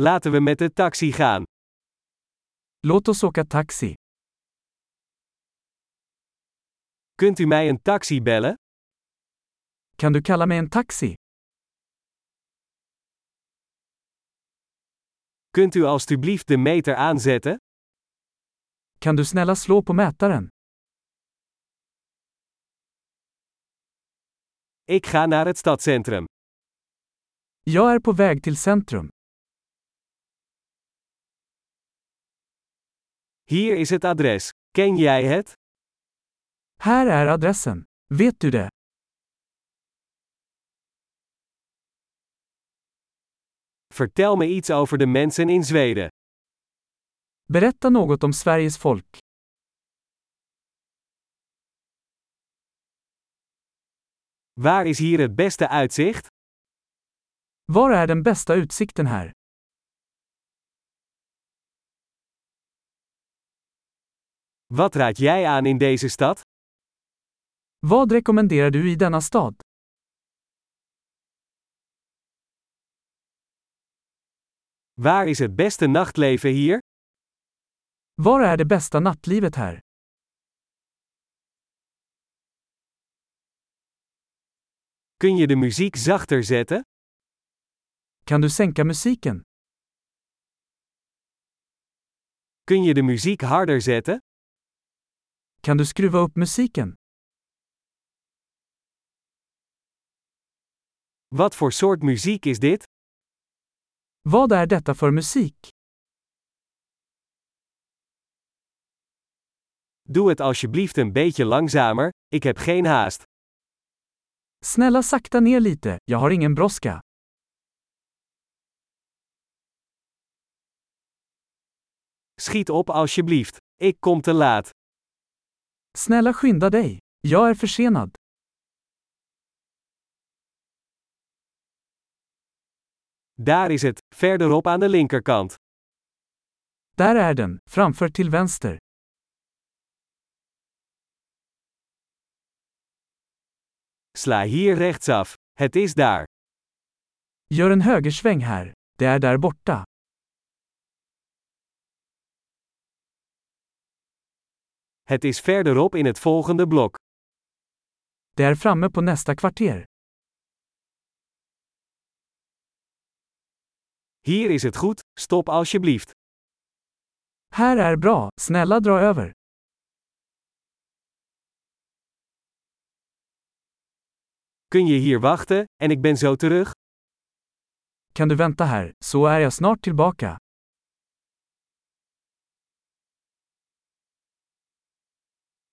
Laten we met de taxi gaan. Låt oss åka taxi. Kunt u mij een taxi bellen? Kan du kalla mig en taxi? Kunt u alstublieft de meter aanzetten? Kan du snälla slå på mätaren? Ik ga naar het stadscentrum. Jag är på väg till centrum. Hier is het adres. Ken jij het? Här är adressen. Vet du det? Vertel me iets over de mensen in Zweden. Berätta något om Sveriges folk. Waar is hier het beste uitzicht? Var är den bästa utsikten här? Wat raad jij aan in deze stad? Vad rekommenderar du i denna stad? Waar is het beste nachtleven hier? Var är det bästa nattlivet här? Kun je de muziek zachter zetten? Kan du sänka musiken? Kun je de muziek harder zetten? Kan du skruva upp musiken? Wat voor soort muziek is dit? Vad är detta för musik? Doe het alsjeblieft een beetje langzamer, ik heb geen haast. Snälla sakta ner lite, jag har ingen brådska. Schiet op alsjeblieft. Ik kom te laat. Snälla skynda dig. Jag är försenad. Daar is het, verderop aan de linkerkant. Där är den, framför till vänster. Sla hier rechtsaf. Het is daar. Gör en högersväng här. Det är där borta. Het is verderop in het volgende blok. Är framme på nästa kvarter. Hier is het goed, stop alsjeblieft. Här är bra, snälla dra över. Kun je hier wachten, en ik ben zo terug? Kan du vänta här, så är jag snart tillbaka.